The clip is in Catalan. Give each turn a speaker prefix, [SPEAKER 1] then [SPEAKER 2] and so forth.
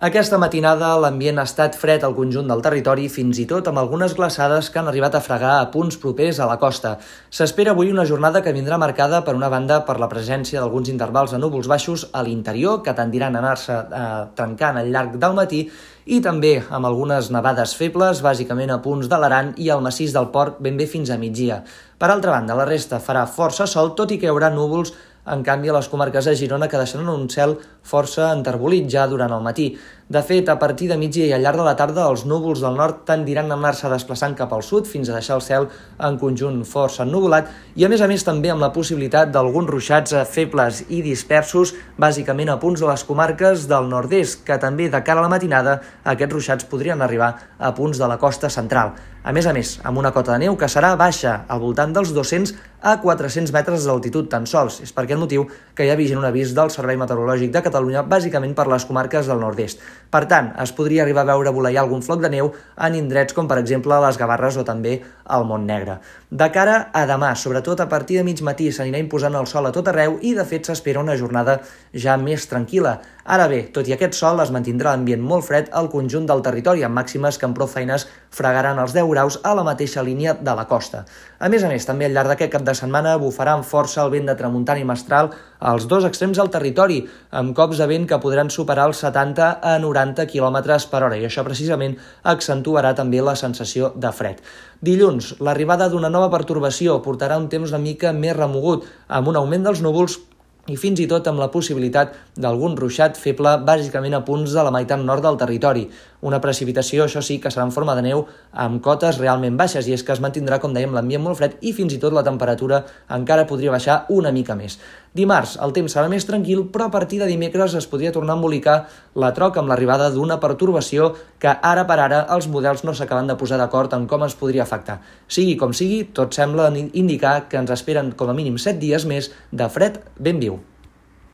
[SPEAKER 1] Aquesta matinada l'ambient ha estat fred al conjunt del territori, fins i tot amb algunes glaçades que han arribat a fregar a punts propers a la costa. S'espera avui una jornada que vindrà marcada per una banda per la presència d'alguns intervals de núvols baixos a l'interior que tendiran a anar-se eh, trencant al llarg del matí i també amb algunes nevades febles, bàsicament a punts de l'Aran i al massís del Port ben bé fins a migdia. Per altra banda, la resta farà força sol, tot i que hi haurà núvols en canvi a les comarques de Girona que deixaran un cel força enterbolit ja durant el matí. De fet, a partir de migdia i al llarg de la tarda, els núvols del nord tendiran a anar-se desplaçant cap al sud fins a deixar el cel en conjunt força ennuvolat i, a més a més, també amb la possibilitat d'alguns ruixats febles i dispersos, bàsicament a punts de les comarques del nord-est, que també, de cara a la matinada, aquests ruixats podrien arribar a punts de la costa central. A més a més, amb una cota de neu que serà baixa, al voltant dels 200 a 400 metres d'altitud tan sols. És per aquest motiu que hi ha vigent un avís del Servei Meteorològic de Catalunya, bàsicament per les comarques del nord-est. Per tant, es podria arribar a veure voleiar algun floc de neu en indrets com per exemple les Gavarres o també al Montnegre. De cara a demà, sobretot a partir de mig matí, s'anirà imposant el sol a tot arreu i de fet s'espera una jornada ja més tranquil·la. Ara bé, tot i aquest sol, es mantindrà l'ambient molt fred al conjunt del territori, amb màximes que amb prou feines fregaran els 10 graus a la mateixa línia de la costa. A més a més, també al llarg d'aquest cap de setmana bufarà amb força el vent de tramuntana i mestral als dos extrems del territori, amb cops de vent que podran superar els 70 a 90 km per hora, i això precisament accentuarà també la sensació de fred. Dilluns, l'arribada d'una nova pertorbació portarà un temps una mica més remogut, amb un augment dels núvols i fins i tot amb la possibilitat d'algun ruixat feble bàsicament a punts de la meitat nord del territori. Una precipitació, això sí, que serà en forma de neu amb cotes realment baixes i és que es mantindrà, com dèiem, l'ambient molt fred i fins i tot la temperatura encara podria baixar una mica més. Dimarts el temps serà més tranquil, però a partir de dimecres es podria tornar a embolicar la troca amb l'arribada d'una pertorbació que ara per ara els models no s'acaben de posar d'acord en com es podria afectar. Sigui com sigui, tot sembla indicar que ens esperen com a mínim 7 dies més de fred ben viu.